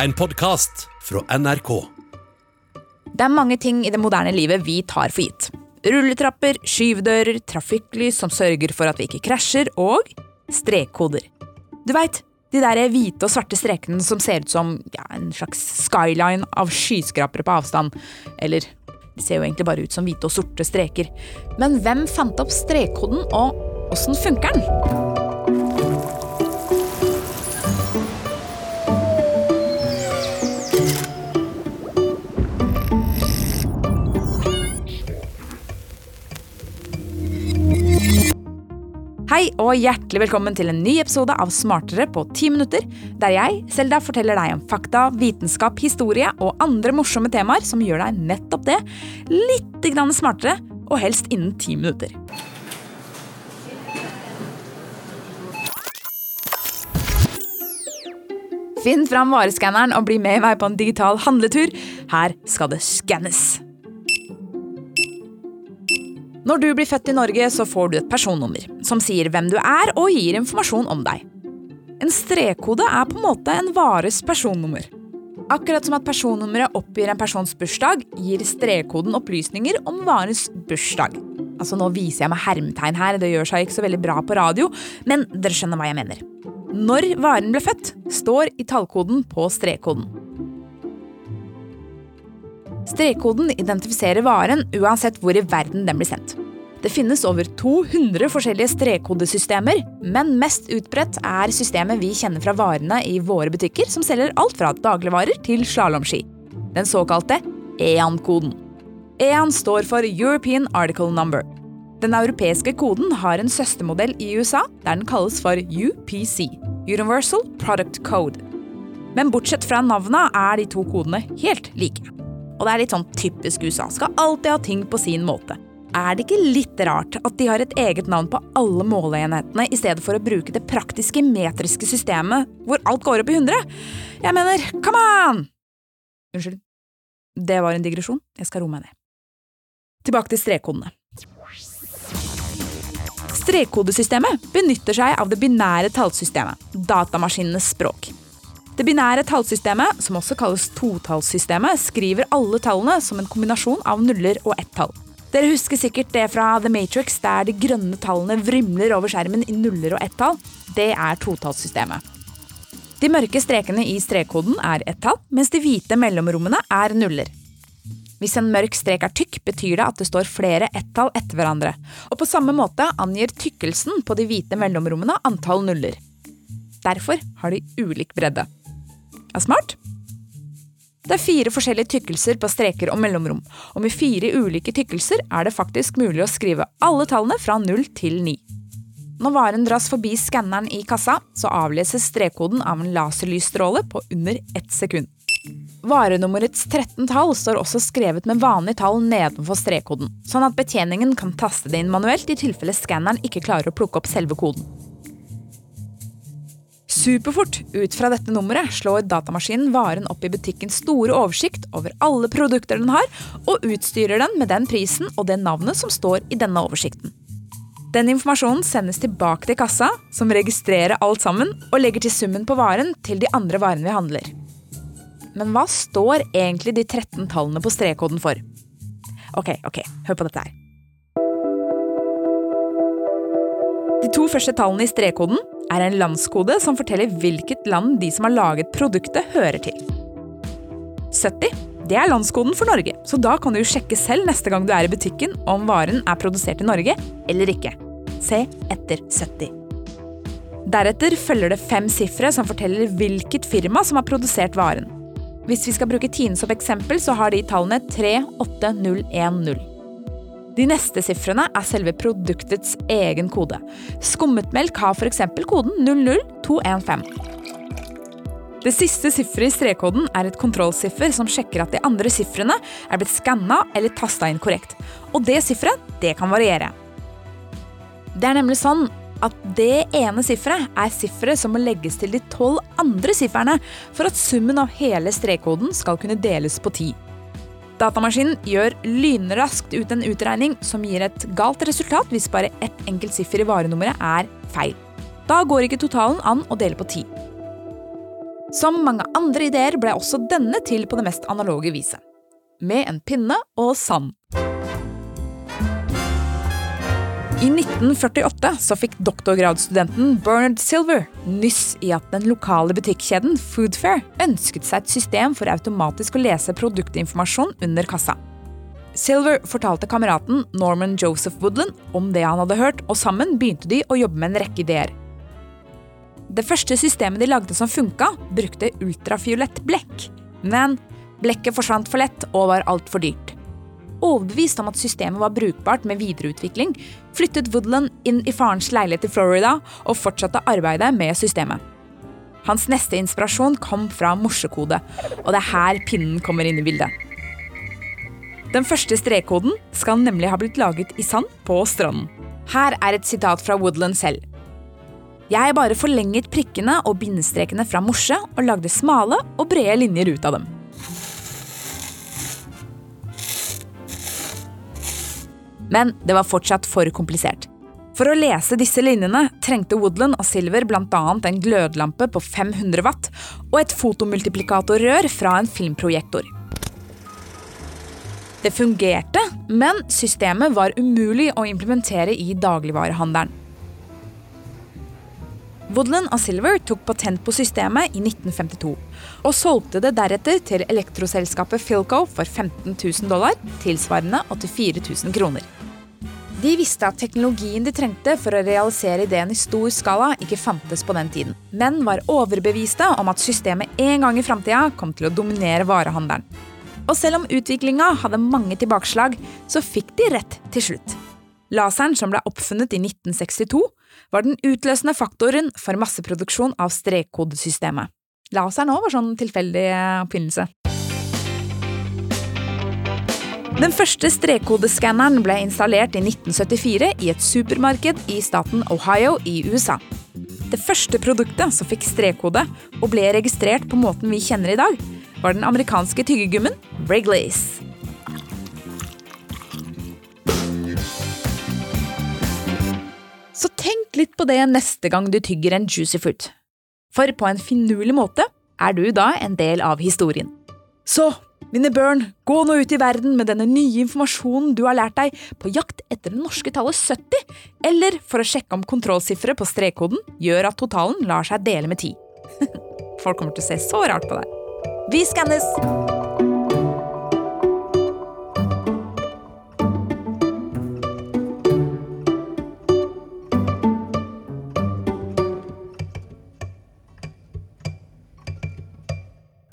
En podkast fra NRK. Det er mange ting i det moderne livet vi tar for gitt. Rulletrapper, skyvedører, trafikklys som sørger for at vi ikke krasjer, og strekkoder. Du veit, de der hvite og svarte strekene som ser ut som ja, en slags skyline av skyskrapere på avstand. Eller de ser jo egentlig bare ut som hvite og sorte streker. Men hvem fant opp strekkoden, og åssen funker den? Hei og hjertelig velkommen til en ny episode av Smartere på ti minutter, der jeg, Selda, forteller deg om fakta, vitenskap, historie og andre morsomme temaer som gjør deg nettopp det, litt smartere, og helst innen ti minutter. Finn fram vareskanneren og bli med meg på en digital handletur. Her skal det skannes. Når du blir født i Norge, så får du et personnummer, som sier hvem du er og gir informasjon om deg. En strekkode er på en måte en vares personnummer. Akkurat som at personnummeret oppgir en persons bursdag, gir strekkoden opplysninger om varens bursdag. Altså Nå viser jeg meg hermetegn her, det gjør seg ikke så veldig bra på radio, men dere skjønner hva jeg mener. Når varen ble født, står i tallkoden på strekkoden. Strekkoden identifiserer varen uansett hvor i verden den blir sendt. Det finnes over 200 forskjellige strekkodesystemer, men mest utbredt er systemet vi kjenner fra varene i våre butikker, som selger alt fra dagligvarer til slalåmski. Den såkalte EAN-koden. EAN står for European Article Number. Den europeiske koden har en søstermodell i USA, der den kalles for UPC. Universal Product Code. Men bortsett fra navnet er de to kodene helt like. Og det er litt sånn typisk USA. Skal alltid ha ting på sin måte. Er det ikke litt rart at de har et eget navn på alle måleenhetene, i stedet for å bruke det praktiske metriske systemet hvor alt går opp i 100? Jeg mener, come on! Unnskyld. Det var en digresjon. Jeg skal roe meg ned. Tilbake til strekkodene. Strekkodesystemet benytter seg av det binære tallsystemet, datamaskinenes språk. Det binære tallsystemet, som også kalles totallssystemet, skriver alle tallene som en kombinasjon av nuller og ett-tall. Dere husker sikkert det fra The Matrix, der de grønne tallene vrimler over skjermen i nuller og ett-tall. Det er totallssystemet. De mørke strekene i strekkoden er ett-tall, mens de hvite mellomrommene er nuller. Hvis en mørk strek er tykk, betyr det at det står flere ett-tall etter hverandre. Og på samme måte angir tykkelsen på de hvite mellomrommene antall nuller. Derfor har de ulik bredde. Er smart? Det er fire forskjellige tykkelser på streker og mellomrom, og med fire ulike tykkelser er det faktisk mulig å skrive alle tallene fra 0 til 9. Når varen dras forbi skanneren i kassa, så avleses strekkoden av en laserlysstråle på under ett sekund. Varenummerets 13 tall står også skrevet med vanlig tall nedenfor strekkoden, sånn at betjeningen kan taste det inn manuelt i tilfelle skanneren ikke klarer å plukke opp selve koden. Superfort ut fra dette nummeret slår datamaskinen varen opp i butikkens store oversikt over alle produkter den har, og utstyrer den med den prisen og det navnet som står i denne oversikten. Den informasjonen sendes tilbake til kassa, som registrerer alt sammen og legger til summen på varen til de andre varene vi handler. Men hva står egentlig de 13 tallene på strekkoden for? Ok, ok, hør på dette her. To første tallene i strekkoden er en landskode som forteller hvilket land de som har laget produktet, hører til. 70 det er landskoden for Norge, så da kan du jo sjekke selv neste gang du er i butikken om varen er produsert i Norge eller ikke. Se etter 70. Deretter følger det fem sifre som forteller hvilket firma som har produsert varen. Hvis vi skal bruke Tine som eksempel, så har de tallene 38010. De neste sifrene er selve produktets egen kode. Skummet melk har f.eks. koden 00215. Det siste sifferet i strekkoden er et kontrollsiffer som sjekker at de andre sifrene er blitt skanna eller tasta inn korrekt. Og det sifferet, kan variere. Det er nemlig sånn at det ene sifferet er sifferet som må legges til de tolv andre sifrene for at summen av hele strekkoden skal kunne deles på ti. Datamaskinen gjør lynraskt ut en utregning som gir et galt resultat hvis bare ett enkelt siffer i varenummeret er feil. Da går ikke totalen an å dele på ti. Som mange andre ideer ble også denne til på det mest analoge viset. Med en pinne og sand. I 1948 så fikk doktorgradsstudenten Bernard Silver nyss i at den lokale butikkjeden Foodfair ønsket seg et system for automatisk å lese produktinformasjon under kassa. Silver fortalte kameraten Norman Joseph Woodland om det han hadde hørt, og sammen begynte de å jobbe med en rekke ideer. Det første systemet de lagde som funka, brukte ultrafiolett blekk. Men blekket forsvant for lett og var altfor dyrt. Overbevist om at systemet var brukbart med videreutvikling, flyttet Woodland inn i farens leilighet i Florida og fortsatte arbeidet med systemet. Hans neste inspirasjon kom fra morsekode, og det er her pinnen kommer inn i bildet. Den første strekkoden skal nemlig ha blitt laget i sand på stranden. Her er et sitat fra Woodland selv. Jeg bare forlenget prikkene og bindestrekene fra morse og lagde smale og brede linjer ut av dem. Men det var fortsatt for komplisert. For å lese disse linjene trengte Woodland og Silver bl.a. en glødlampe på 500 watt og et fotomultiplikatorrør fra en filmprojektor. Det fungerte, men systemet var umulig å implementere i dagligvarehandelen. Woodland og Silver tok patent på systemet i 1952, og solgte det deretter til elektroselskapet Philco for 15 000 dollar, tilsvarende 84 000 kroner. De visste at teknologien de trengte for å realisere ideen i stor skala, ikke fantes på den tiden, men var overbeviste om at systemet en gang i framtida kom til å dominere varehandelen. Og selv om utviklinga hadde mange tilbakeslag, så fikk de rett til slutt. Laseren som ble oppfunnet i 1962, var den utløsende faktoren for masseproduksjon av strekkodesystemet. Laseren òg var sånn tilfeldig oppfinnelse. Den første strekkodeskanneren ble installert i 1974 i et supermarked i staten Ohio i USA. Det første produktet som fikk strekkode og ble registrert på måten vi kjenner i dag, var den amerikanske tyggegummen Wrigley's. Så tenk litt på det neste gang du tygger en juicy fruit. For på en finurlig måte er du da en del av historien. Så, mine børn, gå nå ut i verden med denne nye informasjonen du har lært deg, på jakt etter det norske tallet 70, eller for å sjekke om kontrollsifferet på strekkoden gjør at totalen lar seg dele med 10. Folk kommer til å se så rart på deg. Vi skannes!